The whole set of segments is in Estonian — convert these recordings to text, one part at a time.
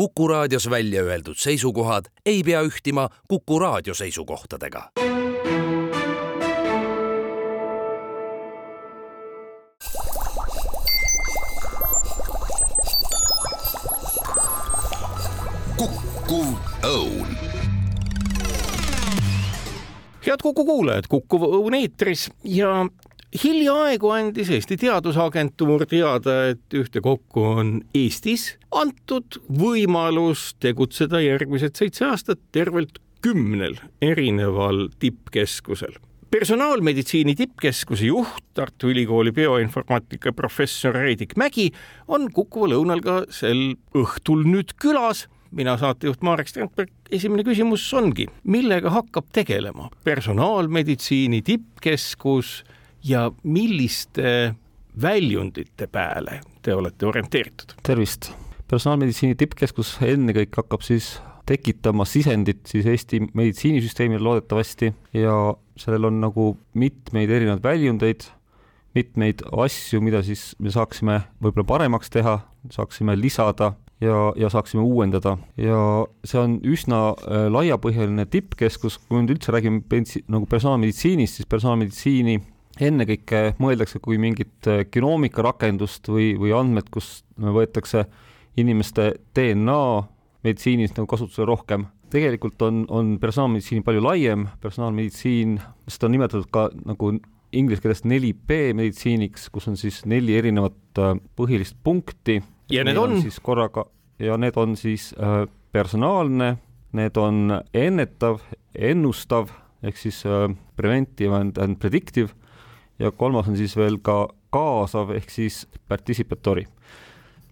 Kuku raadios välja öeldud seisukohad ei pea ühtima Kuku raadio seisukohtadega. kukkuv õun head Kuku kuulajad, Kukuv Õun eetris ja hiljaaegu andis Eesti Teadusagentuur teada, et ühtekokku on Eestis antud võimalus tegutseda järgmised seitse aastat tervelt kümnel erineval tippkeskusel. Personaalmeditsiini tippkeskuse juht, Tartu Ülikooli bioinformaatika professor Reidik Mägi on Kukuval Õunal ka sel õhtul nüüd külas. Mina, saatejuht Marek Strandberg, esimene küsimus ongi, millega hakkab tegelema personaalmeditsiini tippkeskus ja milliste väljundite peale te olete orienteeritud? tervist! personaalmeditsiini tippkeskus ennekõike hakkab siis tekitama sisendit siis Eesti meditsiinisüsteemile loodetavasti ja sellel on nagu mitmeid erinevaid väljundeid, mitmeid asju, mida siis me saaksime võib-olla paremaks teha, saaksime lisada ja, ja saaksime uuendada ja see on üsna äh, laiapõhjaline tippkeskus, kui nüüd üldse räägime nagu personaalmeditsiinist, siis personaalmeditsiini ennekõike mõeldakse kui mingit äh, genoomika rakendust või, või andmed, kus võetakse inimeste DNA meditsiinis nagu kasutusele rohkem. tegelikult on, on personaalmeditsiin palju laiem, personaalmeditsiin, seda on nimetatud ka nagu inglise keeles 4B meditsiiniks, kus on siis neli erinevat äh, põhilist punkti. Ja need on, on? siis korraga ja need on siis äh, personaalne, need on ennetav, ennustav ehk siis äh, preventive and, and predictive ja kolmas on siis veel ka kaasav ehk siis participatory.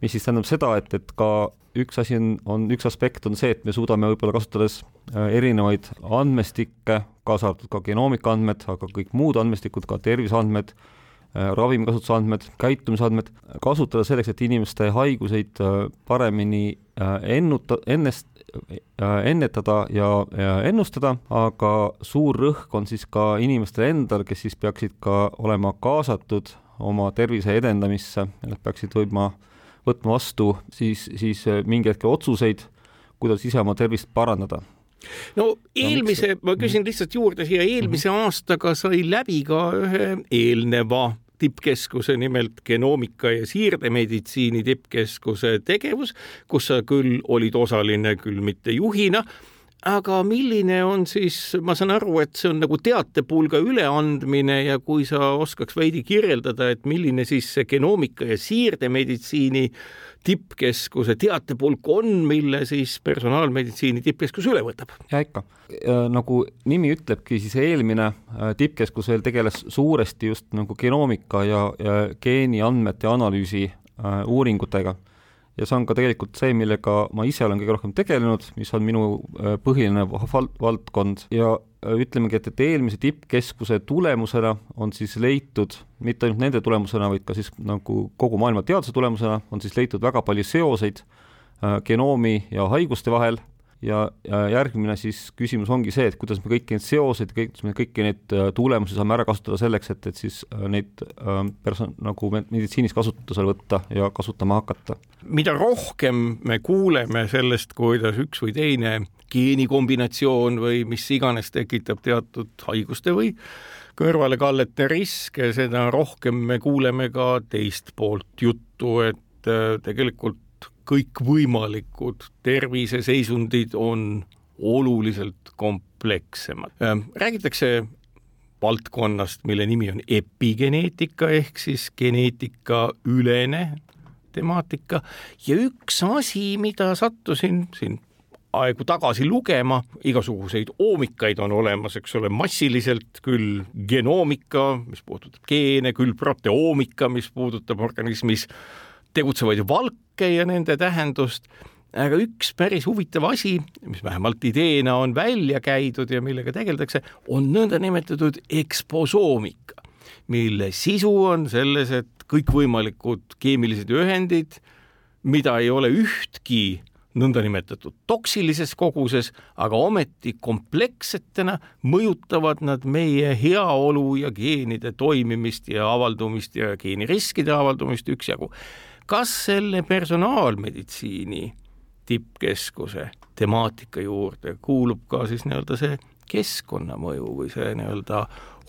mis siis tähendab seda, et, et ka üks asi on, on, üks aspekt on see, et me suudame võib-olla kasutades äh, erinevaid andmestikke, kaasa arvatud ka genoomika andmed, aga kõik muud andmestikud, ka terviseandmed Äh, ravimikasutuse andmed, käitumisandmed, kasutada selleks, et inimeste haiguseid äh, paremini ennuta, ennest, ennetada ja, ja ennustada, aga suur rõhk on siis ka inimestel endal, kes siis peaksid ka olema kaasatud oma tervise edendamisse, nad peaksid võima, võtma vastu siis, siis mingi hetk otsuseid, kuidas ise oma tervist parandada. No eelmise no,, ma küsin lihtsalt juurde siia, eelmise mm -hmm. aastaga sai läbi ka ühe eelneva tippkeskuse, nimelt genoomika ja siirdemeditsiini tippkeskuse tegevus, kus sa küll olid osaline, küll mitte juhina aga milline on siis, ma saan aru, et see on nagu teatepulga üleandmine ja kui sa oskaks veidi kirjeldada, et milline siis see genoomika ja siirdemeditsiini tippkeskuse teatepulk on, mille siis personaalmeditsiini tippkeskus üle võtab? ja ikka, nagu nimi ütlebki, siis eelmine äh, tippkeskus veel tegeles suuresti just nagu genoomika ja, ja geeniandmete analüüsi äh, uuringutega ja see on ka tegelikult see, millega ma ise olen kõige rohkem tegelenud, mis on minu äh, põhiline valdkond. Ja äh, ütlemegi, et, et eelmise tippkeskuse tulemusena on siis leitud, mitte ainult nende tulemusena, vaid ka siis nagu kogu maailma teaduse tulemusena, on siis leitud väga palju seoseid äh, genoomi ja haiguste vahel ja, ja järgmine siis küsimus ongi see, et kuidas me kõiki neid seoseid, kuidas me kõiki neid äh, tulemusi saame ära kasutada selleks, et, et siis äh, neid äh, perso-, nagu meditsiinis kasutusele võtta ja kasutama hakata. mida rohkem me kuuleme sellest, kuidas üks või teine geenikombinatsioon või mis iganes tekitab teatud haiguste või kõrvalekallete riske, seda rohkem me kuuleme ka teist poolt juttu, et tegelikult kõikvõimalikud terviseseisundid on oluliselt komplekssemad. Ähm, räägitakse valdkonnast, mille nimi on epigeneetika ehk siis geneetikaülene temaatika ja üks asi, mida sattusin siin aegu tagasi lugema, igasuguseid oomikaid on olemas, eks ole, massiliselt, küll genoomika, mis puudutab geene, küll proteoomika, mis puudutab organismis tegutsevaid valke ja nende tähendust. Aga üks päris huvitav asi, mis vähemalt ideena on välja käidud ja millega tegeldakse, on nõndanimetatud eksposoomika, mille sisu on selles, et kõikvõimalikud keemilised ühendid, mida ei ole ühtki nõndanimetatud toksilises koguses, aga ometi komplekssetena mõjutavad nad meie heaolu ja geenide toimimist ja avaldumist ja geeniriskide avaldumist üksjagu kas selle personaalmeditsiini tippkeskuse temaatika juurde kuulub ka siis nii-öelda see keskkonnamõju või see nii-öelda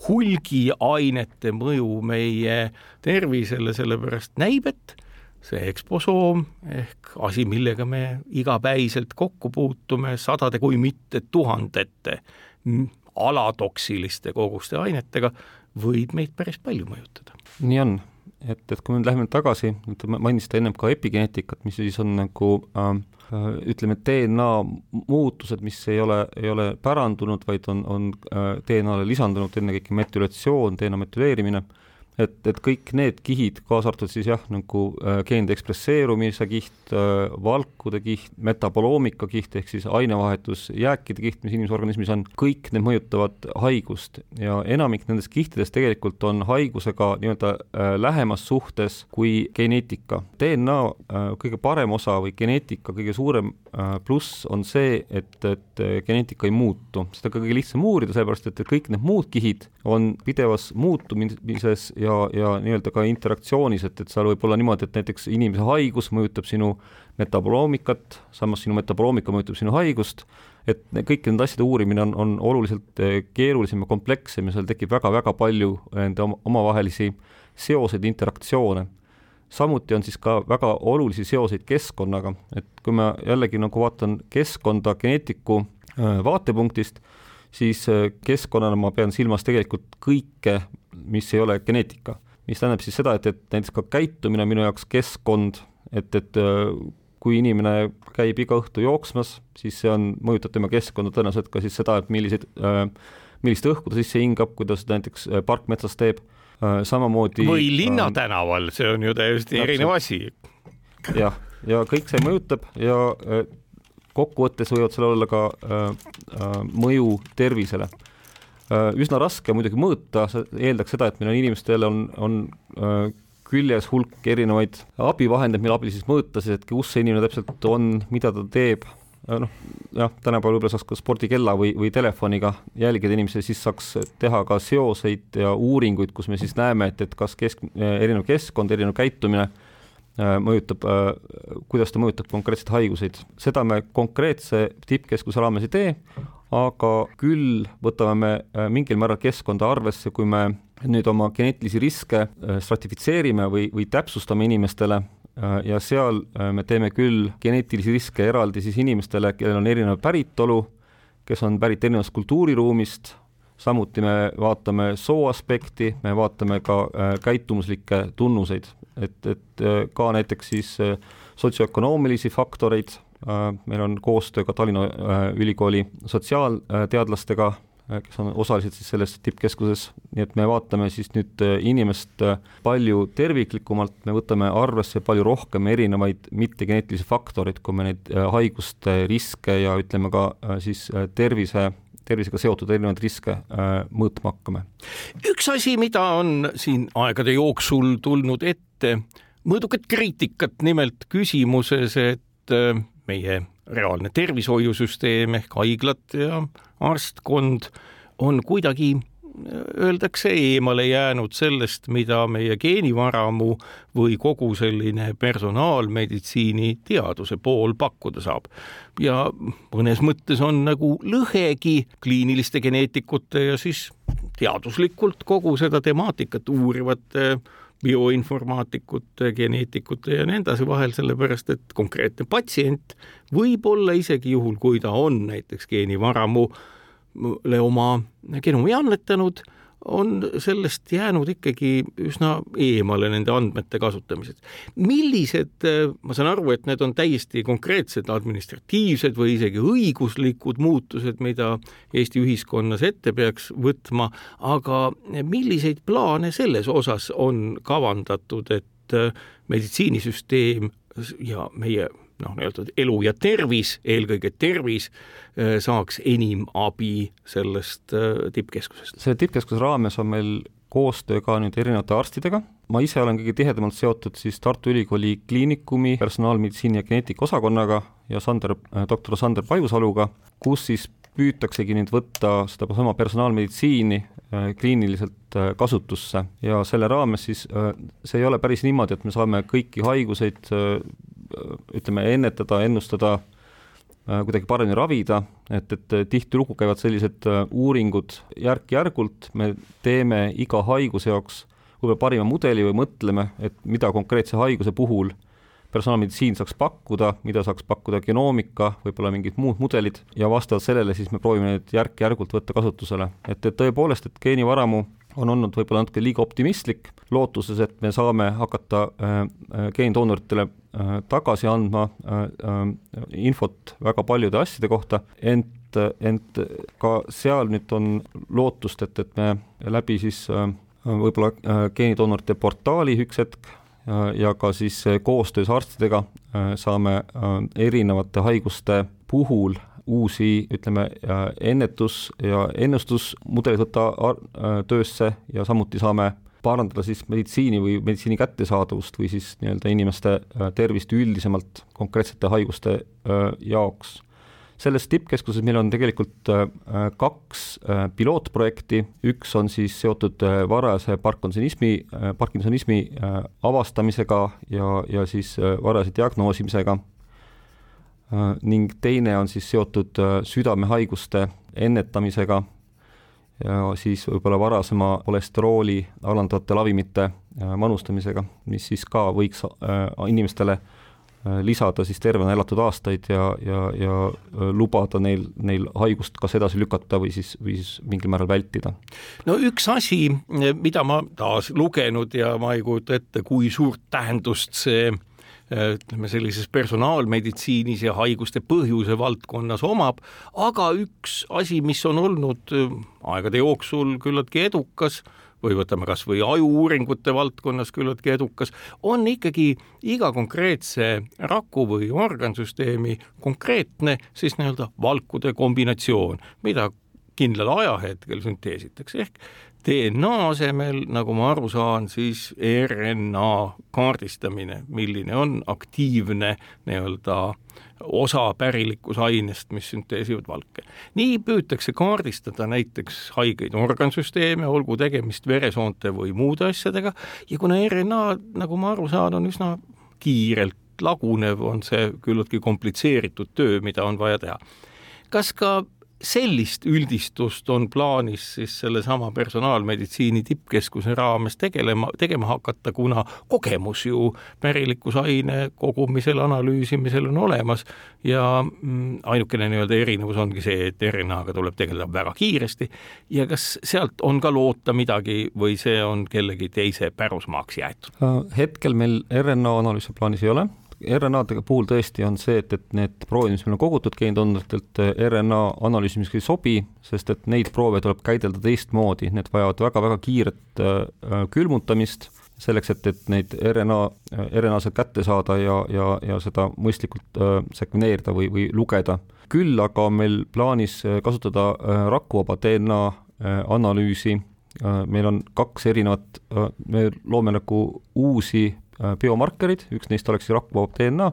hulgiainete mõju meie tervisele, sellepärast näib, et see eksposoom ehk asi, millega me igapäiselt kokku puutume sadade, kui mitte tuhandete alatoksiliste koguste ainetega, võib meid päris palju mõjutada. nii on, et, et kui me läheme tagasi, mainisite ennem ka epigeneetikat, mis siis on nagu äh, ütleme, DNA muutused, mis ei ole, ei ole pärandunud, vaid on, on äh, DNA-le lisandunud ennekõike metülatsioon, DNA metüleerimine äh,, et, et kõik need kihid, kaasa arvatud siis jah, nagu äh, geenide ekspresseerumise kiht äh,, valkude kiht, metaboloomika kiht ehk siis ainevahetus, jääkide kiht, mis inimese organismis on, kõik need mõjutavad haigust ja enamik nendest kihtidest tegelikult on haigusega nii-öelda äh, lähemas suhtes kui geneetika. DNA kõige parem osa või geneetika kõige suurem pluss on see, et, et geneetika ei muutu, seda kõige lihtsam uurida, sellepärast et kõik need muud kihid on pidevas muutumises ja, ja nii-öelda ka interaktsioonis, et, et seal võib olla niimoodi, et näiteks inimese haigus mõjutab sinu metaboloomikat, samas sinu metaboloomika mõjutab sinu haigust, et kõikide nende asjade uurimine on, on oluliselt eh, keerulisem ja komplekssem ja seal tekib väga-väga palju nende omavahelisi seoseid, interaktsioone. samuti on siis ka väga olulisi seoseid keskkonnaga, et kui ma jällegi nagu vaatan keskkonda geneetiku eh, vaatepunktist, siis äh, keskkonnana ma pean silmas tegelikult kõike, mis ei ole geneetika. mis tähendab siis seda, et, et näiteks ka käitumine minu jaoks keskkond, et, et äh, kui inimene käib iga õhtu jooksmas, siis see on, mõjutab tema keskkonda tõenäoliselt ka siis seda, et milliseid, äh, millist õhku ta sisse hingab, kuidas näiteks parkmetsas teeb, samamoodi või linnatänaval, see on ju täiesti erinev asi. jah, ja kõik see mõjutab ja kokkuvõttes võivad seal olla ka äh, äh, mõju tervisele äh,. Üsna raske muidugi mõõta, see eeldaks seda, et meil on inimestel on, on äh, küljes hulk erinevaid abivahendeid, mille abil siis mõõta siis, et kus see inimene täpselt on, mida ta teeb, äh, noh, jah, tänapäeval võib-olla saaks ka spordikella või, või telefoniga jälgida inimesi, siis saaks teha ka seoseid ja uuringuid, kus me siis näeme, et, et kas kesk, erinev keskkond, erinev käitumine äh, Äh, mõjutab, äh, kuidas ta mõjutab konkreetseid haiguseid. seda me konkreetse tippkeskuse raames ei tee, aga küll võtame me äh, mingil määral keskkonda arvesse, kui me nüüd oma geneetilisi riske stratifitseerime või, või täpsustame inimestele ja seal me teeme küll geneetilisi riske eraldi siis inimestele, kellel on erinev päritolu, kes on pärit erinevast kultuuriruumist, samuti me vaatame soo aspekti, me vaatame ka käitumuslikke tunnuseid. Et, et äh, ka näiteks siis äh, sotsioökonoomilisi faktoreid, äh, meil on koostöö ka Tallinna Ülikooli sotsiaalteadlastega, kes on osalised siis selles tippkeskuses, nii et me vaatame siis nüüd inimest palju terviklikumalt, me võtame arvesse palju rohkem erinevaid mittegeneetilisi faktoreid, kui me neid haiguste riske ja ütleme ka siis tervise tervisega seotud erinevaid riske äh, mõõtma hakkame. üks asi, mida on siin aegade jooksul tulnud ette, mõõdukat kriitikat nimelt küsimuses, et äh, meie reaalne tervishoiusüsteem ehk haiglad ja arstkond on kuidagi öeldakse eemale jäänud sellest, mida meie geenivaramu või kogu selline personaalmeditsiini teaduse pool pakkuda saab. ja mõnes mõttes on nagu lõhegi kliiniliste geneetikute ja siis teaduslikult kogu seda temaatikat uurivate bioinformaatikute, geneetikute ja nii edasi vahel, sellepärast et konkreetne patsient võib olla isegi juhul, kui ta on näiteks geenivaramu oma genomi annetanud, on sellest jäänud ikkagi üsna eemale nende andmete kasutamised. millised, ma saan aru, et need on täiesti konkreetsed administratiivsed või isegi õiguslikud muutused, mida Eesti ühiskonnas ette peaks võtma, aga milliseid plaane selles osas on kavandatud, et meditsiinisüsteem ja meie noh, nii-öelda elu ja tervis, eelkõige tervis, äh, saaks enim abi sellest äh, tippkeskusest. selle tippkeskuse raames on meil koostöö ka nüüd erinevate arstidega, ma ise olen kõige tihedamalt seotud siis Tartu Ülikooli Kliinikumi personaalmeditsiini ja geneetika osakonnaga ja Sander, äh, doktor Sander Pajusaluga, kus siis püütaksegi nüüd võtta sedasama personaalmeditsiini kliiniliselt kasutusse ja selle raames siis see ei ole päris niimoodi, et me saame kõiki haiguseid ütleme, ennetada, ennustada kuidagi paremini ravida, et, et tihtilugu käivad sellised uuringud järk-järgult, me teeme iga haiguse jaoks võib-olla parima mudeli või mõtleme, et mida konkreetse haiguse puhul personaalmeditsiin saaks pakkuda, mida saaks pakkuda genoomika, võib-olla mingid muud mudelid ja vastavalt sellele siis me proovime neid järk-järgult võtta kasutusele, et, et tõepoolest, et geenivaramu on olnud võib-olla natuke liiga optimistlik, lootuses, et me saame hakata äh, äh geendoonoritele äh, tagasi andma infot väga paljude asjade kohta, ent, ent ka seal nüüd on lootust, et, et me läbi siis võib-olla geenidoonorite portaali üks hetk ja ka siis koostöös arstidega saame erinevate haiguste puhul uusi, ütleme, ennetus- ja ennustusmudeleid võtta töösse ja samuti saame parandada siis meditsiini või meditsiini kättesaadavust või siis nii-öelda inimeste tervist üldisemalt konkreetsete haiguste jaoks. Selles tippkeskuses meil on tegelikult äh, kaks äh, pilootprojekti, üks on siis seotud äh, varajase parkinsonismi, parkinsonismi avastamisega ja, ja siis varajase diagnoosimisega ning teine on siis seotud südamehaiguste ennetamisega siis võib-olla varasema kolesterooli alandavate ravimite manustamisega, mis siis ka võiks inimestele Äh, lisada siis tervena elatud aastaid ja, ja, ja äh, lubada neil, neil haigust kas edasi lükata või siis, või siis mingil määral vältida. no üks asi, mida ma taas lugenud ja ma ei kujuta ette, kui suurt tähendust see äh, ütleme sellises personaalmeditsiinis ja haiguste põhjuse valdkonnas omab, aga üks asi, mis on olnud aegade jooksul küllaltki edukas, või võtame kas või ajuuuringute valdkonnas küllaltki edukas, on ikkagi iga konkreetse raku või organsüsteemi konkreetne siis nii-öelda valkude kombinatsioon, mida kindlal ajahetkel sünteesitakse, ehk DNA asemel, nagu ma aru saan, siis RNA kaardistamine, milline on aktiivne nii-öelda osa pärilikkusainest, mis sünteesivad valke. nii püütakse kaardistada näiteks haigeid organsüsteeme, olgu tegemist veresoonte või muude asjadega, ja kuna RNA, nagu ma aru saan, on üsna kiirelt lagunev, on see küllaltki komplitseeritud töö, mida on vaja teha. kas ka sellist üldistust on plaanis siis sellesama personaalmeditsiini tippkeskuse raames tegelema, tegema hakata, kuna kogemus ju pärilikkusaine kogumisel, analüüsimisel on olemas ja mm, ainukene nii-öelda erinevus ongi see, et RNA-ga tuleb tegeleda väga kiiresti ja kas sealt on ka loota midagi või see on kellegi teise pärusmaaks jäetud? hetkel meil RNA analüüse plaanis ei ole RNA-dega puhul tõesti on see, et, et need proovid, mis meil on kogutud geenidonnoritelt, RNA analüüsimiseks ei sobi, sest et neid proove tuleb käidelda teistmoodi, need vajavad väga-väga kiiret äh, külmutamist, selleks, et, et neid RNA, RNA-sid kätte saada ja, ja, ja seda mõistlikult äh, sekveneerida või, või lugeda. küll aga on meil plaanis äh, kasutada äh, rakuvaba DNA äh, analüüsi äh,, meil on kaks erinevat äh,, me loome nagu uusi biomarkerid, üks neist oleks rakvaba DNA,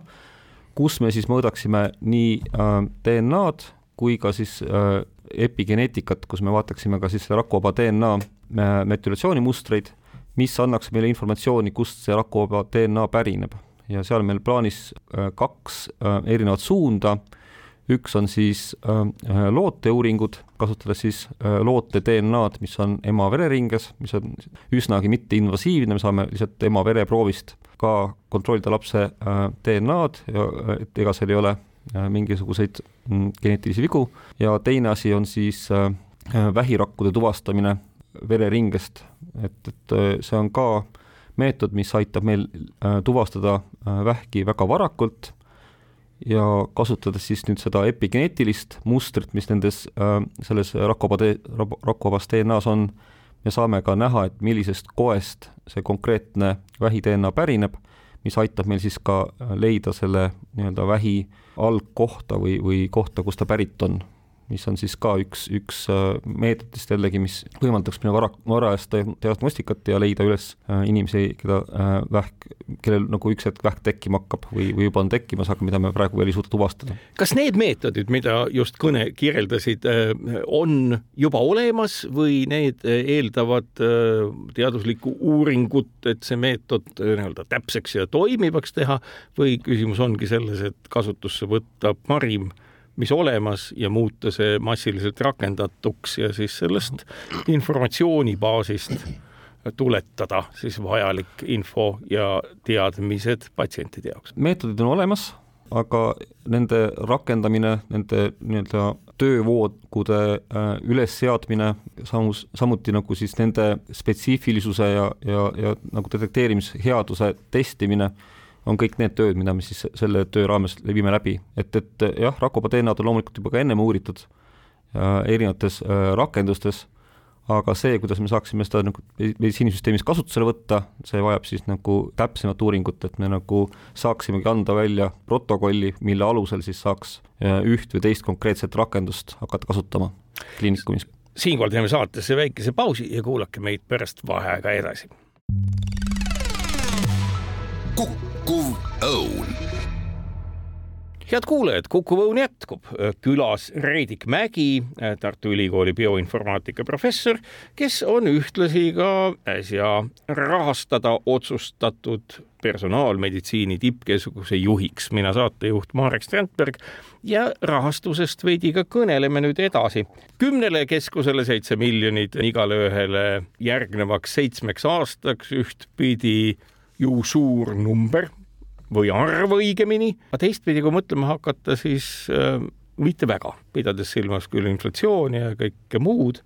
kus me siis mõõdaksime nii äh, DNA-d kui ka siis äh, epigeneetikat, kus me vaataksime ka siis rakvaba DNA metülatsioonimustreid, mis annaks meile informatsiooni, kust see rakvaba DNA pärineb. ja seal meil plaanis kaks erinevat suunda üks on siis äh, looteuuringud, kasutades siis äh, loote DNA-d, mis on ema vereringes, mis on üsnagi mitteinvasiivne, me saame lihtsalt ema vereproovist ka kontrollida lapse äh, DNA-d et ega seal ei ole mingisuguseid mm, geneetilisi vigu. Ja teine asi on siis äh, vähirakkude tuvastamine vereringest, et, et see on ka meetod, mis aitab meil tuvastada äh, vähki väga varakult ja kasutades siis nüüd seda epigeneetilist mustrit, mis nendes äh,, selles rakvaba, rakvabas DNA-s on, me saame ka näha, et millisest koest see konkreetne vähi DNA pärineb, mis aitab meil siis ka leida selle nii-öelda vähi algkohta või, või kohta, kust ta pärit on mis on siis ka üks, üks äh, meetodist jällegi, mis võimaldaks meil vara, varajast diagnostikat ja leida üles äh, inimesi, keda äh, vähk, kellel nagu üks hetk vähk tekkima hakkab või, või juba on tekkimas, aga mida me praegu veel ei suuda tuvastada. kas need meetodid, mida just kõne kirjeldasid, on juba olemas või need eeldavad teaduslikku uuringut, et see meetod nii-öelda täpseks ja toimivaks teha või küsimus ongi selles, et kasutusse võtta parim mis olemas ja muuta see massiliselt rakendatuks ja siis sellest informatsioonibaasist tuletada siis vajalik info ja teadmised patsientide jaoks. meetodid on olemas, aga nende rakendamine, nende nii-öelda töövoogude äh, ülesseadmine, samus, samuti nagu siis nende spetsiifilisuse ja, ja, ja nagu detekteerimisheaduse testimine on kõik need tööd, mida me siis selle töö raames viime läbi, et, et jah, Rakoba DNA-d on loomulikult juba ka ennem uuritud äh, erinevates äh, rakendustes aga see, kuidas me saaksime seda nagu meditsiinisüsteemis kasutusele võtta, see vajab siis nagu täpsemat uuringut, et me nagu saaksimegi anda välja protokolli, mille alusel siis saaks äh, üht või teist konkreetset rakendust hakata kasutama kliinikumis. siinkohal teeme saatesse väikese pausi ja kuulake meid pärast vaheaega edasi. Kukkuv õun head kuulajad, Kuku Õun jätkub. külas Reidik Mägi, Tartu Ülikooli bioinformaatika professor, kes on ühtlasi ka äsja rahastada otsustatud personaalmeditsiini tippkeskuse juhiks, mina saatejuht Marek Strandberg ja rahastusest veidi ka kõneleme nüüd edasi. kümnele keskusele seitse miljonit igale ühele järgnevaks seitsmeks aastaks ühtpidi ju suur number või arv õigemini, aga teistpidi, kui mõtlema hakata, siis äh, mitte väga, pidades silmas küll inflatsiooni ja kõike muud.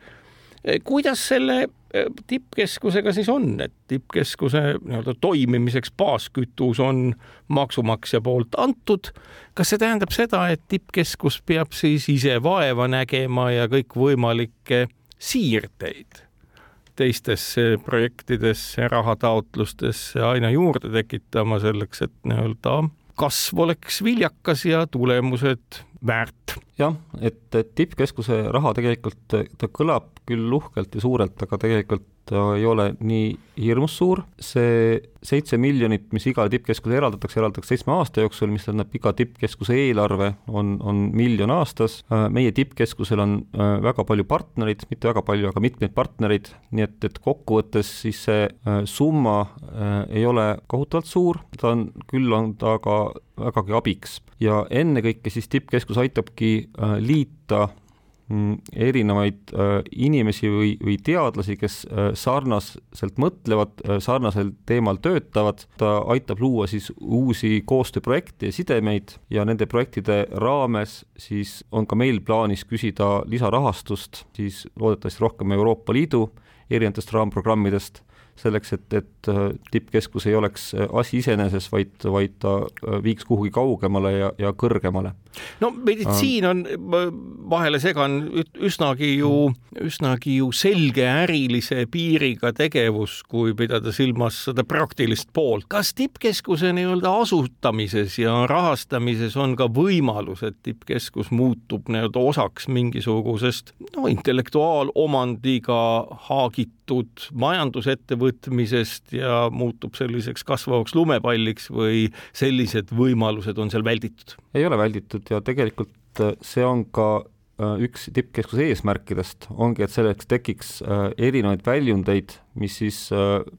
Äh, kuidas selle äh, tippkeskusega siis on, et tippkeskuse nii-öelda toimimiseks baaskütus on maksumaksja poolt antud. kas see tähendab seda, et tippkeskus peab siis ise vaeva nägema ja kõikvõimalikke siirdeid teistesse projektidesse, rahataotlustesse aina juurde tekitama selleks, et nii-öelda kasv oleks viljakas ja tulemused väärt. jah, et, tippkeskuse raha tegelikult, ta kõlab küll uhkelt ja suurelt, aga tegelikult ta ei ole nii hirmus suur, see seitse miljonit, mis igale tippkeskusele eraldatakse, eraldatakse seitsme aasta jooksul, mis tähendab, iga tippkeskuse eelarve on, on miljon aastas, meie tippkeskusel on äh, väga palju partnereid, mitte väga palju, aga mitmeid partnereid, nii et, et kokkuvõttes siis see äh, summa äh, ei ole kohutavalt suur, ta on, küll on ta aga vägagi abiks. Ja ennekõike siis tippkeskus aitabki liita erinevaid äh, inimesi või, või teadlasi, kes äh, sarnaselt mõtlevad, äh, sarnasel teemal töötavad, ta aitab luua siis uusi koostööprojekte ja sidemeid ja nende projektide raames siis on ka meil plaanis küsida lisarahastust, siis loodetavasti rohkem Euroopa Liidu erinevatest raamprogrammidest selleks, et, et äh, tippkeskus ei oleks äh, asi iseeneses, vaid, vaid ta äh, viiks kuhugi kaugemale ja, ja kõrgemale. no meditsiin on, vahele segan, üsnagi ju, üsnagi ju selge ärilise piiriga tegevus, kui pidada silmas seda praktilist poolt. kas tippkeskuse nii-öelda asutamises ja rahastamises on ka võimalus, et tippkeskus muutub nii-öelda osaks mingisugusest no intellektuaalomandiga haagitud majandusettevõttest, võtmisest ja muutub selliseks kasvavaks lumepalliks või sellised võimalused on seal välditud? ei ole välditud ja tegelikult äh, see on ka äh, üks tippkeskuse eesmärkidest ongi, et selleks tekiks äh, erinevaid väljundeid, mis siis,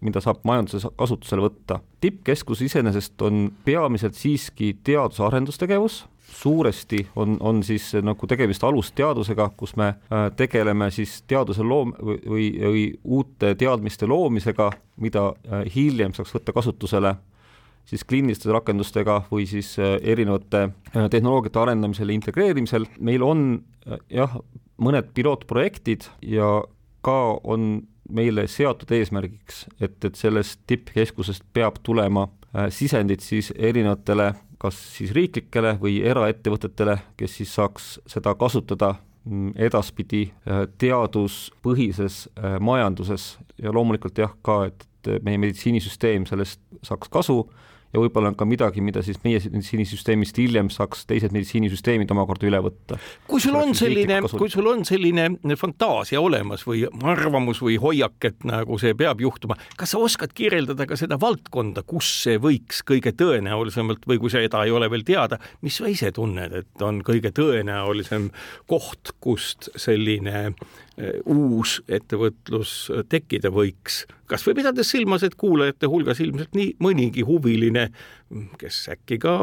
mida saab majanduses kasutusele võtta. tippkeskus iseenesest on peamiselt siiski teadus- ja arendustegevus, suuresti on, on siis nagu tegemist alusteadusega, kus me äh, tegeleme siis teaduse loom- või, või, uute teadmiste loomisega, mida äh, hiljem saaks võtta kasutusele siis kliiniliste rakendustega või siis äh, erinevate tehnoloogiate arendamisel ja integreerimisel. meil on jah, mõned pilootprojektid ja ka on meile seatud eesmärgiks, et, et sellest tippkeskusest peab tulema sisendid siis erinevatele kas siis riiklikele või eraettevõtetele, kes siis saaks seda kasutada mm, edaspidi äh, teaduspõhises äh, majanduses. Ja loomulikult jah, ka, et meie meditsiinisüsteem sellest saaks kasu ja võib-olla on ka midagi, mida siis meie meditsiinisüsteemist hiljem saaks teised meditsiinisüsteemid omakorda üle võtta. kui sul on selline, kui sul on selline fantaasia olemas või arvamus või hoiak, et nagu see peab juhtuma, kas sa oskad kirjeldada ka seda valdkonda, kus see võiks kõige tõenäolisemalt või kui seda ei ole veel teada, mis sa ise tunned, et on kõige tõenäolisem koht, kust selline uus ettevõtlus tekkida võiks kas või pidades silmas, et kuulajate hulgas ilmselt nii mõnigi huviline, kes äkki ka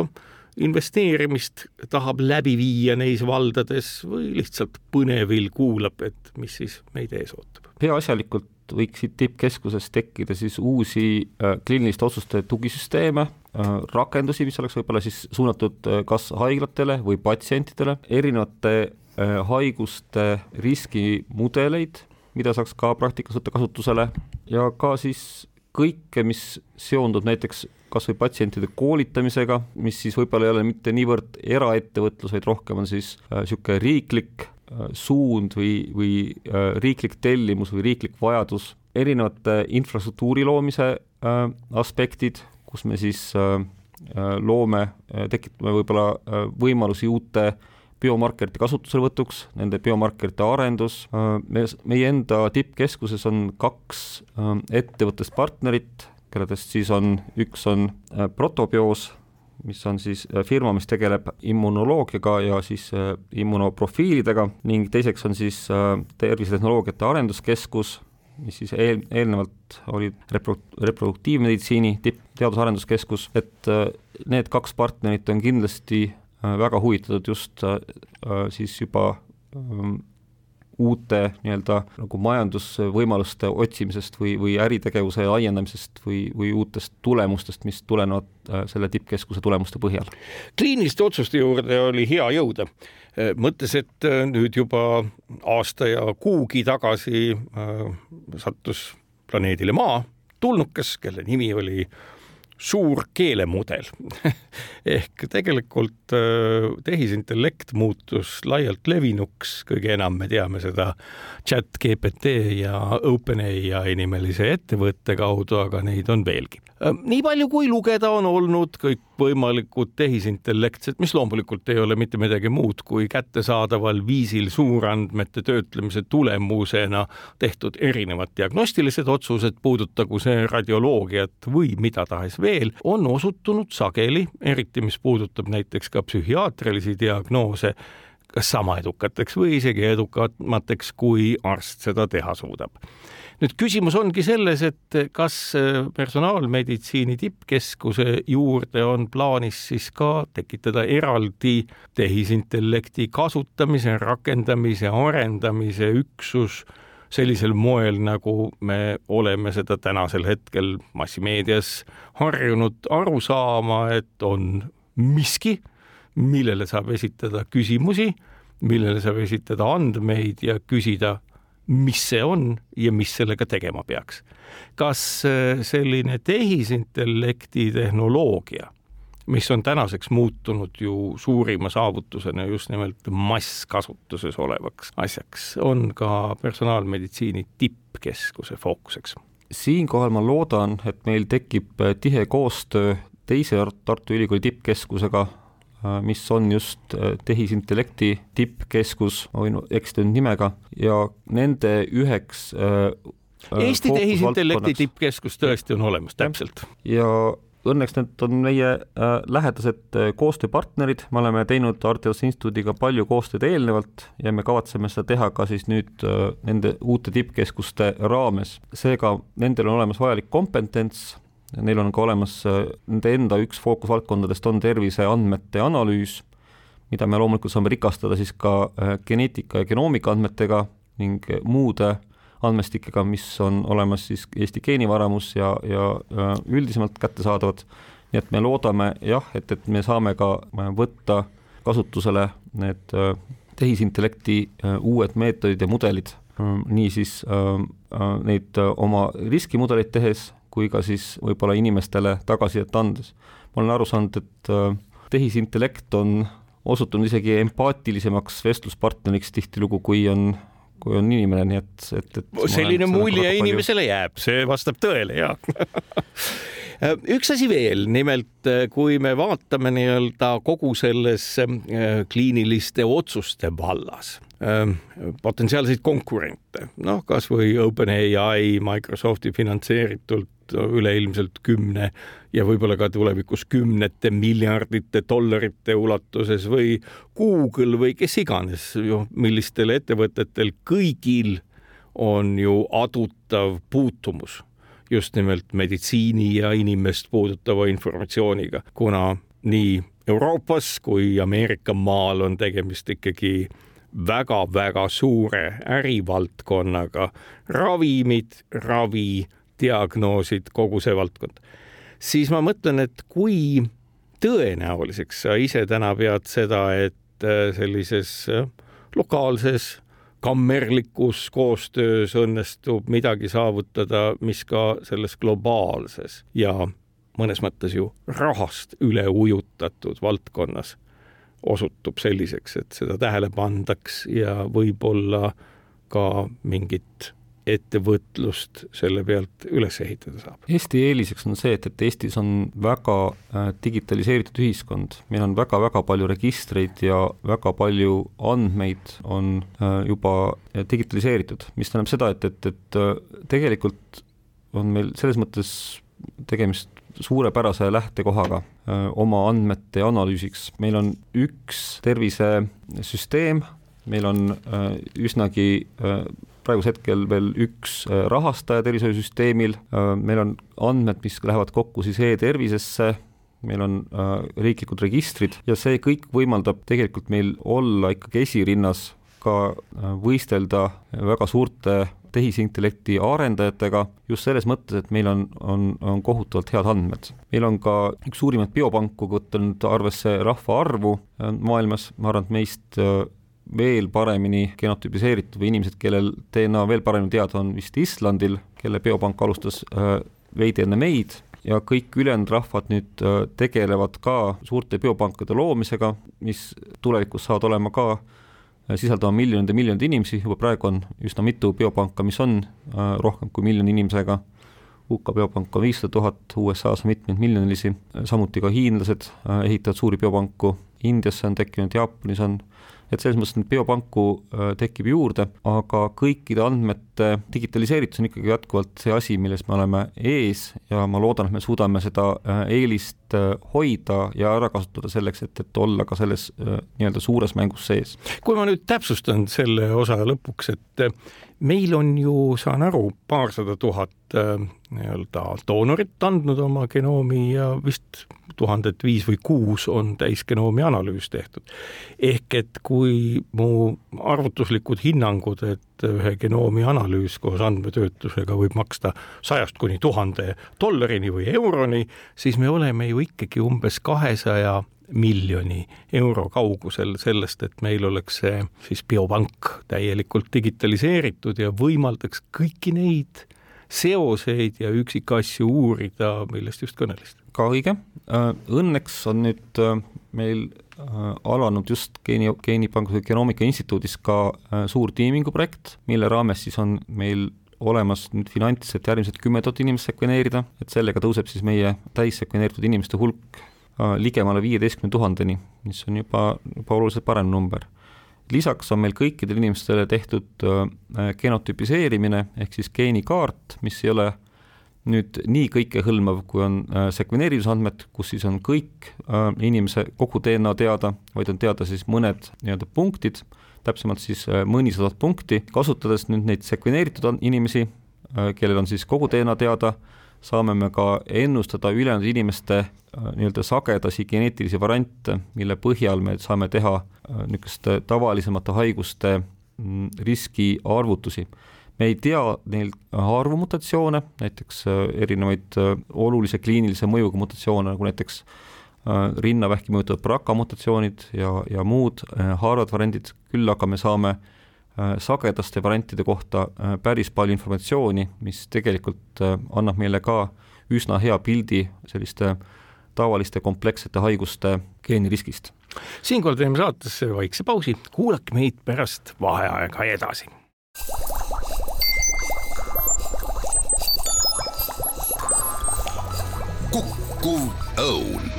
investeerimist tahab läbi viia neis valdades või lihtsalt põnevil kuulab, et mis siis meid ees ootab. peaasjalikult võiks siit tippkeskuses tekkida siis uusi äh, kliiniliste otsuste tugisüsteeme äh,, rakendusi, mis oleks võib-olla siis suunatud äh, kas haiglatele või patsientidele, erinevate haiguste riskimudeleid, mida saaks ka praktikas võtta kasutusele ja ka siis kõike, mis seondub näiteks kas või patsientide koolitamisega, mis siis võib-olla ei ole mitte niivõrd eraettevõtlus, vaid rohkem on siis niisugune äh, riiklik äh, suund või, või äh, riiklik tellimus või riiklik vajadus, erinevate infrastruktuuri loomise äh, aspektid, kus me siis äh, äh loome äh,, tekitame võib-olla äh, võimalusi uute biomarkerite kasutuselevõtuks, nende biomarkerite arendus, äh, me, meie enda tippkeskuses on kaks ettevõttest partnerit, kelledest siis on, üks on äh, Protobioos, mis on siis äh, firma, mis tegeleb immunoloogiaga ja siis äh, immunoprofiilidega ning teiseks on siis Tervisetehnoloogiate Arenduskeskus, mis siis eel, eelnevalt oli repro-, reproduktiivmeditsiini tipp, teadus-arenduskeskus, et need kaks partnerit on kindlasti väga huvitatud just siis juba ähm, uute nii-öelda nagu majandusvõimaluste otsimisest või, või äritegevuse laiendamisest või, või uutest tulemustest, mis tulenevad äh, selle tippkeskuse tulemuste põhjal. kliiniliste otsuste juurde oli hea jõuda, äh, mõttes, et äh, nüüd juba aasta ja kuugi tagasi äh, sattus planeedile Maa tulnukas, kelle nimi oli äh, suur keelemudel ehk tegelikult äh, tehisintellekt muutus laialt levinuks, kõige enam me teame seda chat GPT ja OpenAI nimelise ettevõtte kaudu, aga neid on veelgi. Äh, nii palju, kui lugeda on olnud kõikvõimalikud tehisintellektsed, mis loomulikult ei ole mitte midagi muud kui kättesaadaval viisil suurandmete töötlemise tulemusena tehtud erinevad diagnostilised otsused, puudutagu see radioloogiat või mida tahes veel, veel, on osutunud sageli, eriti mis puudutab näiteks ka psühhiaatrilisi diagnoose, kas sama edukateks või isegi edukamateks, kui arst seda teha suudab. nüüd küsimus ongi selles, et kas personaalmeditsiini tippkeskuse juurde on plaanis siis ka tekitada eraldi tehisintellekti kasutamise, rakendamise, arendamise üksus sellisel moel, nagu me oleme seda tänasel hetkel massimeedias harjunud aru saama, et on miski, millele saab esitada küsimusi, millele saab esitada andmeid ja küsida, mis see on ja mis sellega tegema peaks. kas äh, selline tehisintellekti tehnoloogia mis on tänaseks muutunud ju suurima saavutusena just nimelt masskasutuses olevaks asjaks, on ka personaalmeditsiini tippkeskuse fookuseks. siinkohal ma loodan, et meil tekib äh, tihe koostöö teise Tartu Ülikooli tippkeskusega, äh, mis on just äh, tehisintellekti tippkeskus, ma võin eksida nüüd nimega, ja nende üheks Eesti tehisintellekti tippkeskus tõesti on olemas, täpselt. ja õnneks need on meie äh, lähedased äh, koostööpartnerid, me oleme teinud Arteos instituudiga palju koostööd eelnevalt ja me kavatseme seda teha ka siis nüüd äh, nende uute tippkeskuste raames. seega nendel on olemas vajalik kompetents, neil on ka olemas, nende enda üks fookusvaldkondadest on terviseandmete analüüs, mida me loomulikult saame rikastada siis ka geneetika ja genoomika andmetega ning muude andmestikega, mis on olemas siis Eesti geenivaramus ja, ja, üldisemalt kättesaadavad. nii et me loodame jah, et, et me saame ka võtta kasutusele need äh, tehisintellekti äh, uued meetodid ja mudelid, ähm, niisiis äh, neid oma riskimudeleid tehes kui ka siis võib-olla inimestele tagasisidet andes. ma olen aru saanud, et tehisintellekt on osutunud isegi empaatilisemaks vestluspartneriks tihtilugu, kui on kui on inimene, nii et, et, et selline mulje inimesele palju... jääb, see vastab tõele, jaa. Üks asi veel, nimelt kui me vaatame nii-öelda kogu selles äh, kliiniliste otsuste vallas äh, potentsiaalseid konkurente, noh, kasvõi OpenAI Microsofti finantseeritult üleilmselt kümne ja võib-olla ka tulevikus kümnete miljardite dollarite ulatuses või Google või kes iganes ju, millistel ettevõtetel kõigil on ju adutav puutumus just nimelt meditsiini ja inimest puudutava informatsiooniga, kuna nii Euroopas kui Ameerika maal on tegemist ikkagi väga-väga suure ärivaldkonnaga, ravimid, ravi, diagnoosid, kogu see valdkond, siis ma mõtlen, et kui tõenäoliseks sa ise täna pead seda, et äh, sellises äh, lokaalses kammerlikus koostöös õnnestub midagi saavutada, mis ka selles globaalses ja mõnes mõttes ju rahast üle ujutatud valdkonnas osutub selliseks, et seda tähele pandaks ja võib-olla ka mingit ettevõtlust selle pealt üles ehitada saab. Eesti eeliseks on see, et, et Eestis on väga äh, digitaliseeritud ühiskond, meil on väga-väga palju registreid ja väga palju andmeid on äh, juba digitaliseeritud, mis tähendab seda, et, et, et äh, tegelikult on meil selles mõttes tegemist suurepärase lähtekohaga oma andmete analüüsiks. meil on üks tervisesüsteem, meil on üsnagi praegusel hetkel veel üks rahastaja tervishoiusüsteemil, meil on andmed, mis lähevad kokku siis e-tervisesse, meil on äh, riiklikud registrid ja see kõik võimaldab tegelikult meil olla ikkagi esirinnas ka äh, võistelda väga suurte tehisintellekti arendajatega just selles mõttes, et meil on, on, on kohutavalt head andmed. meil on ka üks suurimaid biopanku, võtnud arvesse rahvaarvu äh, maailmas, ma arvan, et meist äh, veel paremini genotüpiseeritud või inimesed, kellel DNA veel paremini teada on vist Islandil, kelle biopank alustas äh, veidi enne meid ja kõik ülejäänud rahvad nüüd tegelevad ka suurte biopankade loomisega, mis tulevikus saavad olema ka äh, sisaldama miljoneid ja miljoneid inimesi, juba praegu on üsna mitu biopanka, mis on äh, rohkem kui miljoni inimesega, UK biopank on viissada tuhat, USA-s mitmeid miljonilisi, samuti ka hiinlased äh, ehitavad suuri biopanku, Indiasse on tekkinud, Jaapanis on et selles mõttes neid biopanku äh, tekib juurde, aga kõikide andmete digitaliseeritus on ikkagi jätkuvalt see asi, milles me oleme ees ja ma loodan, et me suudame seda äh, eelist äh, hoida ja ära kasutada selleks, et, et olla ka selles nii-öelda suures mängus sees. kui ma nüüd täpsustan selle osa lõpuks, et meil on ju, saan aru, paarsada tuhat nii-öelda doonorit andnud oma genoomi ja vist tuhandet viis või kuus on täisgenoomi analüüs tehtud. ehk et kui mu arvutuslikud hinnangud, et ühe genoomi analüüs koos andmetöötlusega võib maksta sajast kuni tuhande dollarini või euroni, siis me oleme ju ikkagi umbes kahesaja miljoni euro kaugusel sellest, et meil oleks see siis biopank täielikult digitaliseeritud ja võimaldaks kõiki neid seoseid ja üksikasju uurida, millest just kõnelesid. ka õige, äh, õnneks on nüüd äh, meil äh, alanud just geeni, geenipanguse genoomika instituudis ka suur tiimingu projekt, mille raames siis on meil olemas nüüd finants, et järgmised kümme tuhat inimest sekveneerida, et sellega tõuseb siis meie täissekveneeritud inimeste hulk ligemale viieteistkümne tuhandeni, mis on juba, juba oluliselt parem number. Lisaks on meil kõikidele inimestele tehtud äh, genotüpiseerimine ehk siis geenikaart, mis ei ole nüüd nii kõikehõlmav, kui on äh, sekveneerimisandmed, kus siis on kõik äh, inimese kogu DNA teada, vaid on teada siis mõned nii-öelda punktid, täpsemalt siis mõnisada punkti, kasutades nüüd neid sekveneeritud inimesi, kellel on siis kogu DNA teada, saame me ka ennustada ülejäänud inimeste äh, nii-öelda sagedasi geneetilisi variante, mille põhjal me saame teha äh, niisuguste tavalisemate haiguste mm, riskiarvutusi. me ei tea neil arvumutatsioone, näiteks äh, erinevaid olulise kliinilise mõjuga mutatsioone, nagu näiteks rinnavähki mõjutavad BRCA mutatsioonid ja, ja muud haaravad variandid, küll aga me saame äh, Äh, sagedaste variantide kohta äh, päris palju informatsiooni, mis tegelikult äh, annab meile ka üsna hea pildi selliste tavaliste komplekssete haiguste geeniriskist. siinkohal teeme saatesse vaikse pausi, kuulake meid pärast vaheaega edasi. kukkuv õun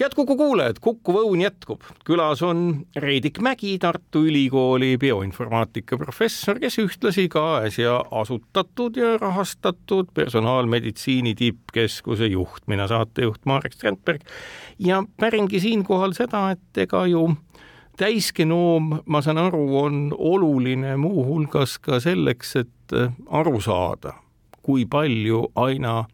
head Kuku kuulajad, Kuku Õun jätkub. külas on Reidik Mägi, Tartu Ülikooli bioinformaatika professor, kes ühtlasi ka äsja asutatud ja rahastatud personaalmeditsiini tippkeskuse juht, mina saatejuht Marek Strandberg. ja päringi siinkohal seda, et ega ju täisgenoom, ma saan aru, on oluline muuhulgas ka selleks, et aru saada, kui palju aina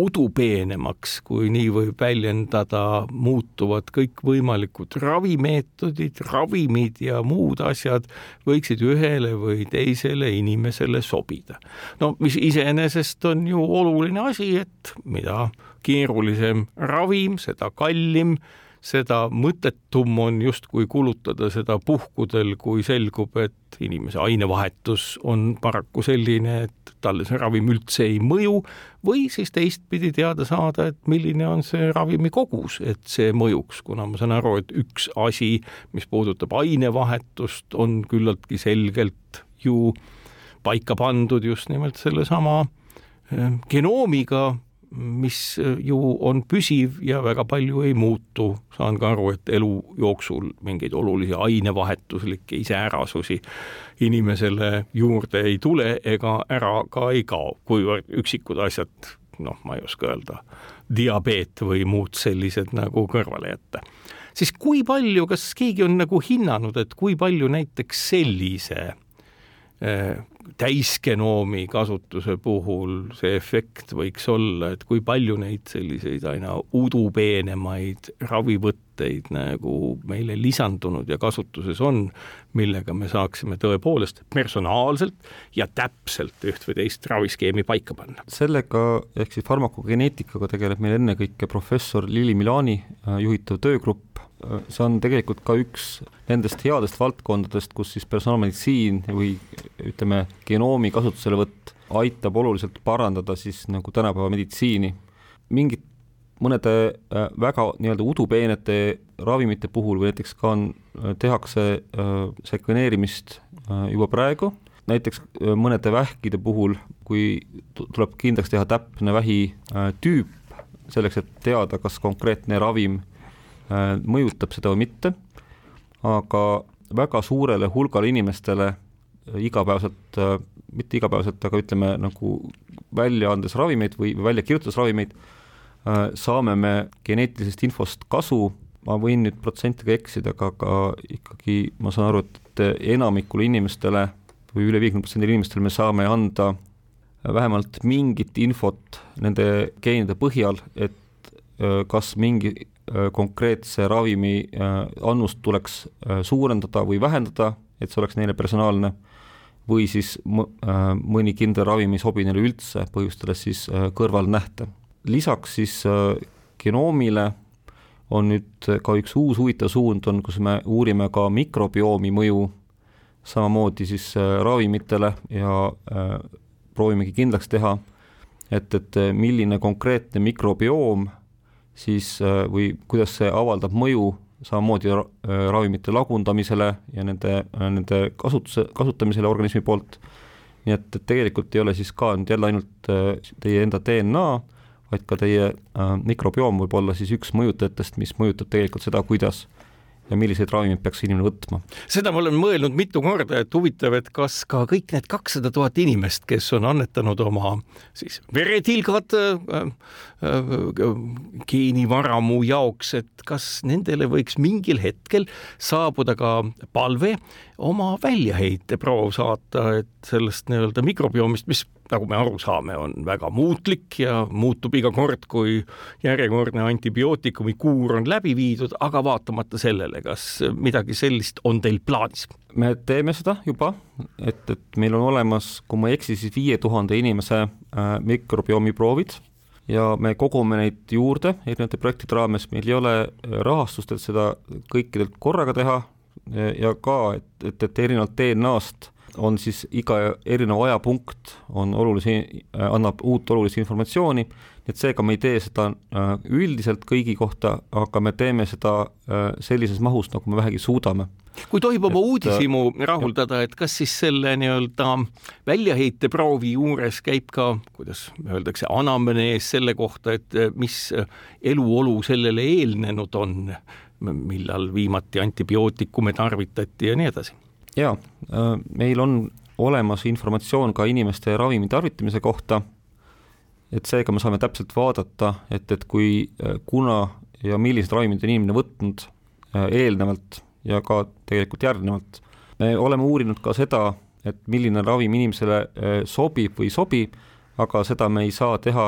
udupeenemaks, kui nii võib väljendada, muutuvad kõikvõimalikud ravimeetodid, ravimid ja muud asjad võiksid ühele või teisele inimesele sobida. no mis iseenesest on ju oluline asi, et mida keerulisem ravim, seda kallim seda mõttetum on justkui kulutada seda puhkudel, kui selgub, et inimese ainevahetus on paraku selline, et talle see ravim üldse ei mõju või siis teistpidi teada saada, et milline on see ravimi kogus, et see mõjuks, kuna ma saan aru, et üks asi, mis puudutab ainevahetust, on küllaltki selgelt ju paika pandud just nimelt sellesama eh, genoomiga mis äh, ju on püsiv ja väga palju ei muutu. saan ka aru, et elu jooksul mingeid olulisi ainevahetuslikke iseärasusi inimesele juurde ei tule ega ära ka ei kao, kuivõrd üksikud asjad, noh, ma ei oska öelda, diabeet või muud sellised nagu kõrvale jätta. siis kui palju, kas keegi on nagu hinnanud, et kui palju näiteks sellise äh, täisgenoomi kasutuse puhul see efekt võiks olla, et kui palju neid selliseid aina udupeenemaid ravivõtteid nagu meile lisandunud ja kasutuses on, millega me saaksime tõepoolest personaalselt ja täpselt üht või teist raviskeemi paika panna. sellega ehk siis farmakogeneetikaga tegeleb meil ennekõike professor Lili Milani äh, juhitav töögrupp, see on tegelikult ka üks nendest headest valdkondadest, kus siis personaalmeditsiin või ütleme, genoomi kasutuselevõtt aitab oluliselt parandada siis nagu tänapäeva meditsiini. mingid mõnede äh, väga nii-öelda udupeenete ravimite puhul või näiteks ka on, äh, tehakse äh, sekveneerimist juba praegu, näiteks mõnede vähkide puhul, kui tuleb kindlaks teha täpne vähitüüp, selleks, et teada, kas konkreetne ravim mõjutab seda või mitte, aga väga suurele hulgale inimestele igapäevaselt, mitte igapäevaselt, aga ütleme nagu välja andes ravimeid või välja kirjutades ravimeid, saame me geneetilisest infost kasu, ma võin nüüd protsentiga eksida, aga, aga ikkagi ma saan aru, et enamikule inimestele või üle viiekümne protsendile inimestele me saame anda vähemalt mingit infot nende geenide põhjal, et kas mingi konkreetse ravimi annust tuleks suurendada või vähendada, et see oleks neile personaalne või siis äh, mõni kindel ravim ei sobi neile üldse, põhjustades siis äh, kõrvalnähte. lisaks siis äh, genoomile on nüüd ka üks uus huvitav suund on, kus me uurime ka mikrobiomi mõju samamoodi siis ravimitele ja proovimegi kindlaks teha, et, et milline konkreetne mikrobioom siis või kuidas see avaldab mõju samamoodi äh, ravimite lagundamisele ja nende, nende kasutuse, kasutamisele organismi poolt, nii et, et tegelikult ei ole siis ka nüüd jälle ainult äh, teie enda DNA, vaid ka teie äh, mikrobioom võib olla siis üks mõjutajatest, mis mõjutab tegelikult seda, kuidas ja milliseid ravimeid peaks inimene võtma. seda ma olen mõelnud mitu korda, et huvitav, et kas ka kõik need kakssada tuhat inimest, kes on annetanud oma siis veretilgad äh, äh, geenivaramu jaoks, et kas nendele võiks mingil hetkel saabuda ka palve oma väljaheiteproov saata, et sellest nii-öelda mikrobiomist, mis nagu me aru saame, on väga muutlik ja muutub iga kord, kui järjekordne antibiootikumi kuur on läbi viidud, aga vaatamata sellele, kas midagi sellist on teil plaanis? me teeme seda juba, et, et meil on olemas, kui ma ei eksi, siis viie tuhande inimese äh, mikrobioomi proovid ja me kogume neid juurde erinevate projektide raames, meil ei ole rahastust, et seda kõikidelt korraga teha ja ka, et, et, et erinevalt DNA-st on siis iga erinev ajapunkt on olulisi, annab uut olulist informatsiooni, et seega me ei tee seda äh, üldiselt kõigi kohta, aga me teeme seda äh, sellises mahus, nagu me vähegi suudame. kui tohib oma uudishimu äh, rahuldada, et kas siis selle nii-öelda väljaheiteproovi juures käib ka, kuidas öeldakse, anamnees selle kohta, et mis eluolu sellele eelnenud on, millal viimati antibiootikume tarvitati ja nii edasi? jaa, äh, meil on olemas informatsioon ka inimeste ravimi tarvitamise kohta, et seega me saame täpselt vaadata, et, et kui, äh, kuna ja millised ravimid on inimene võtnud äh, eelnevalt ja ka tegelikult järgnevalt. me oleme uurinud ka seda, et milline ravim inimesele sobib või ei sobi, aga seda me ei saa teha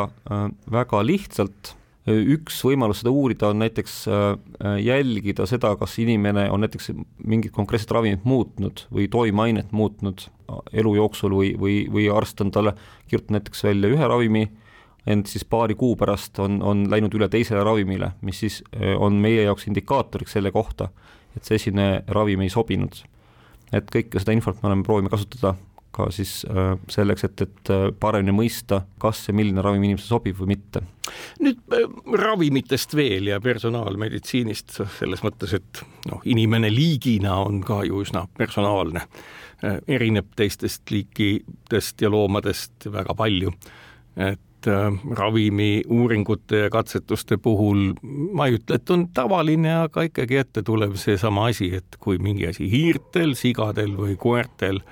väga lihtsalt. Üks võimalus seda uurida on näiteks äh, jälgida seda, kas inimene on näiteks mingit konkreetset ravimit muutnud või toimeainet muutnud elu jooksul või, või, või arst on talle kirjutanud näiteks välja ühe ravimi, ent siis paari kuu pärast on, on läinud üle teisele ravimile, mis siis on meie jaoks indikaatoriks selle kohta, et see esimene ravim ei sobinud. et kõike seda infot me oleme proovinud kasutada ka siis äh, selleks, et, et äh, paremini mõista, kas ja milline ravim inimesele sobib või mitte. nüüd äh, ravimitest veel ja personaalmeditsiinist selles mõttes, et noh, inimene liigina on ka ju üsna personaalne, erineb teistest liikidest ja loomadest väga palju, et ravimi uuringute ja katsetuste puhul ma ei ütle, et on tavaline, aga ikkagi ette tuleb seesama asi, et kui mingi asi hiirtel, sigadel või koertel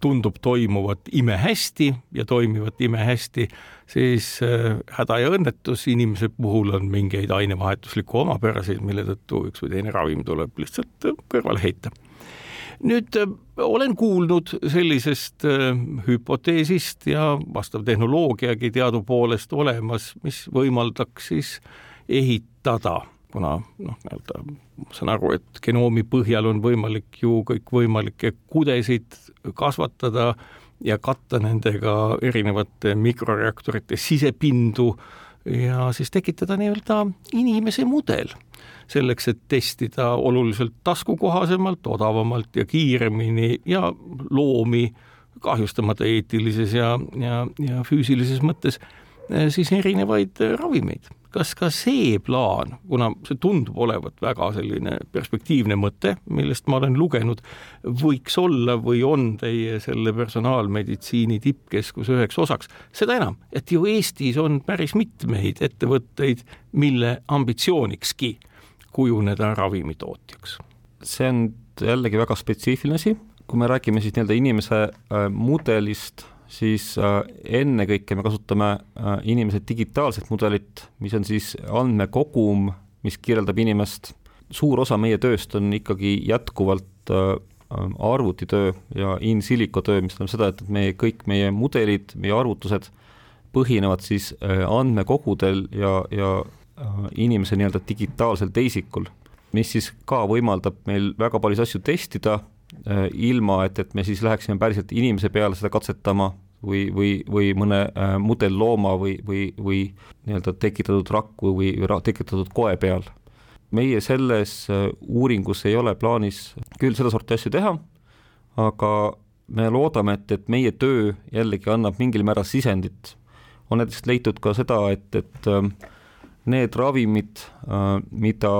tundub toimuvat imehästi ja toimivat imehästi, siis äh, häda ja õnnetus inimese puhul on mingeid ainevahetuslikke omapäraseid, mille tõttu üks või teine ravim tuleb lihtsalt äh, kõrvale heita. nüüd äh, olen kuulnud sellisest hüpoteesist ja vastav tehnoloogiagi teadupoolest olemas, mis võimaldaks siis ehitada kuna noh, nii-öelda ma saan aru, et genoomi põhjal on võimalik ju kõikvõimalikke kudesid kasvatada ja katta nendega erinevate mikroreaktorite sisepindu ja siis tekitada nii-öelda inimese mudel selleks, et testida oluliselt taskukohasemalt, odavamalt ja kiiremini ja loomi kahjustamata eetilises ja, ja, ja füüsilises mõttes siis erinevaid ravimeid kas ka see plaan, kuna see tundub olevat väga selline perspektiivne mõte, millest ma olen lugenud, võiks olla või on teie selle personaalmeditsiini tippkeskuse üheks osaks, seda enam, et ju Eestis on päris mitmeid ettevõtteid, mille ambitsioonikski kujuneda ravimitootjaks. see on jällegi väga spetsiifiline asi, kui me räägime siis nii-öelda inimese äh, mudelist siis äh, ennekõike me kasutame äh, inimese digitaalset mudelit, mis on siis andmekogum, mis kirjeldab inimest. suur osa meie tööst on ikkagi jätkuvalt äh, arvutitöö ja in silico töö, mis tähendab seda, et, et meie kõik meie mudelid, meie arvutused põhinevad siis andmekogudel ja, ja inimese nii-öelda digitaalsel teisikul, mis siis ka võimaldab meil väga paljusid asju testida ilma, et, et me siis läheksime päriselt inimese peale seda katsetama või, või, või mõne äh, mudellooma või, või, või nii-öelda tekitatud rakku või, või tekitatud koe peal. meie selles äh, uuringus ei ole plaanis küll sedasorti asju teha, aga me loodame, et, et meie töö jällegi annab mingil määral sisendit. on näiteks leitud ka seda, et, et äh, need ravimid, äh, mida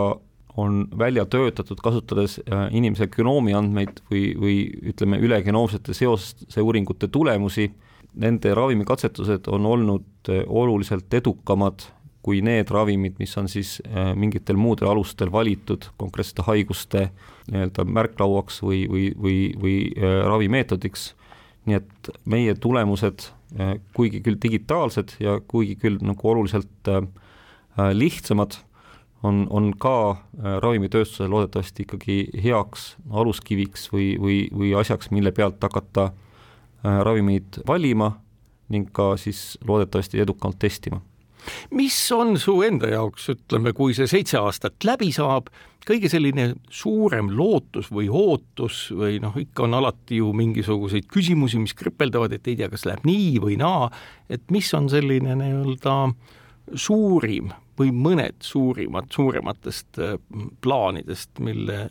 on välja töötatud, kasutades äh, inimese genoomi andmeid või, või ütleme, ülegenoomsete seoste uuringute tulemusi, nende ravimikatsetused on olnud eh, oluliselt edukamad kui need ravimid, mis on siis eh, mingitel muudel alustel valitud konkreetsete haiguste nii-öelda märklauaks või, või, või, või eh, ravimeetodiks. nii et meie tulemused, kuigi küll digitaalsed ja kuigi küll nagu oluliselt lihtsamad, on, on ka ravimitööstusele loodetavasti ikkagi heaks aluskiviks või, või, või asjaks, mille pealt hakata Äh, ravimeid valima ning ka siis loodetavasti edukalt testima. mis on su enda jaoks, ütleme, kui see seitse aastat läbi saab, kõige selline suurem lootus või ootus või noh, ikka on alati ju mingisuguseid küsimusi, mis kripeldavad, et ei tea, kas läheb nii või naa, et mis on selline nii-öelda suurim või mõned suurimad, suurematest äh, plaanidest, mille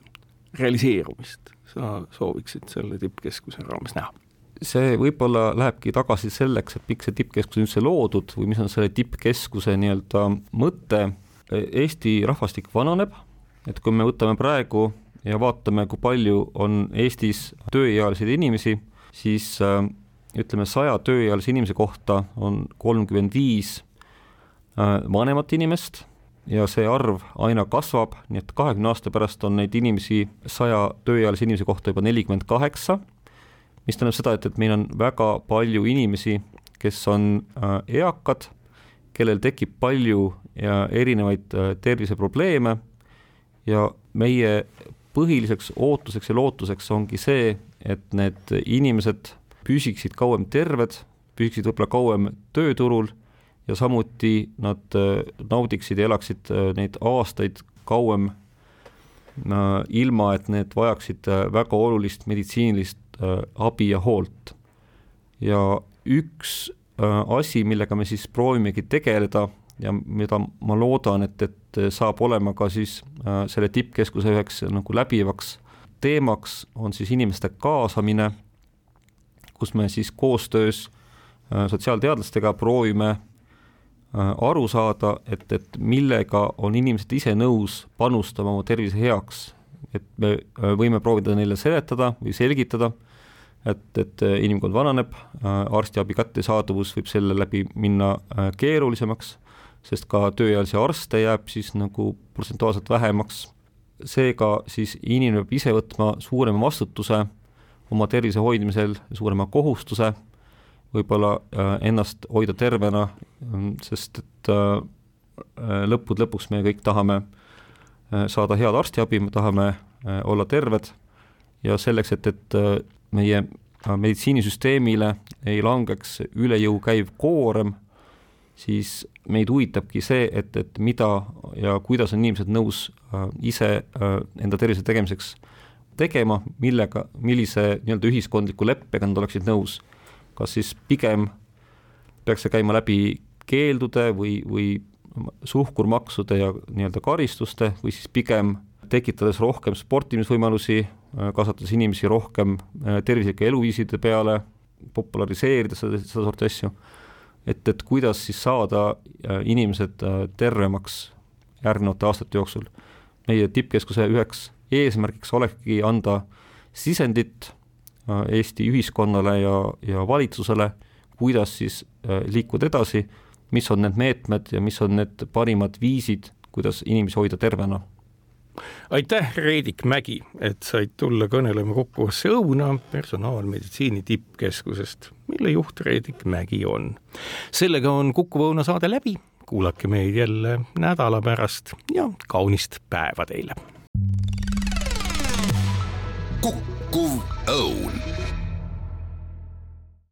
realiseerumist sa sooviksid selle tippkeskuse raames näha? See võib-olla lähebki tagasi selleks, et miks see tippkeskus on üldse loodud või mis on selle tippkeskuse nii-öelda mõte. Eesti rahvastik vananeb, et kui me võtame praegu ja vaatame, kui palju on Eestis tööealisi inimesi, siis äh, ütleme, saja tööealise inimese kohta on kolmkümmend viis äh, vanemat inimest ja see arv aina kasvab, nii et kahekümne aasta pärast on neid inimesi saja tööealise inimese kohta juba nelikümmend kaheksa mis tähendab seda, et, et meil on väga palju inimesi, kes on äh, eakad, kellel tekib palju ja erinevaid äh, terviseprobleeme ja meie põhiliseks ootuseks ja lootuseks ongi see, et need inimesed püsiksid kauem terved püsiksid võib-olla kauem tööturul ja samuti nad naudiksid ja elaksid neid aastaid kauem ilma, et need vajaksid väga olulist meditsiinilist abi ja hoolt. ja üks asi, millega me siis proovimegi tegeleda ja mida ma loodan, et, et saab olema ka siis äh, selle tippkeskuse üheks nagu läbivaks teemaks, on siis inimeste kaasamine, kus me siis koostöös äh, sotsiaalteadlastega proovime äh, aru saada, et, et millega on inimesed ise nõus panustama oma tervise heaks. Et me võime proovida neile seletada või selgitada, et, et inimkond vananeb, arstiabi kättesaadavus võib selle läbi minna keerulisemaks sest ka tööealisi arste jääb siis nagu protsentuaalselt vähemaks. seega siis inimene peab ise võtma suurema vastutuse oma tervise hoidmisel, suurema kohustuse, võib-olla äh, ennast hoida tervena, sest et äh, äh, lõppude lõpuks me kõik tahame saada head arstiabi, me tahame olla terved ja selleks, et, et meie meditsiinisüsteemile ei langeks üle jõu käiv koorem siis meid huvitabki see, et, et mida ja kuidas on inimesed nõus äh, ise äh, enda tervise tegemiseks tegema, millega, millise nii-öelda ühiskondliku leppega nad oleksid nõus. kas siis pigem peaks see käima läbi keeldude või, või suhkurmaksude ja nii-öelda karistuste või siis pigem tekitades rohkem sportimisvõimalusi, kasvatades inimesi rohkem äh, tervislike eluviiside peale, populariseerides seda, seda sorti asju et, et kuidas siis saada äh, inimesed äh, tervemaks järgnevate aastate jooksul. meie tippkeskuse üheks eesmärgiks olekski anda sisendit Eesti ühiskonnale ja, ja valitsusele, kuidas siis liikuda edasi, mis on need meetmed ja mis on need parimad viisid, kuidas inimesi hoida tervena aitäh, Reidik Mägi, et said tulla kõnelema Kukuvasse õuna personaalmeditsiini tippkeskusest, mille juht Reidik Mägi on. sellega on Kukuva õuna saade läbi, kuulake meid jälle nädala pärast ja kaunist päeva teile. kukkuv õun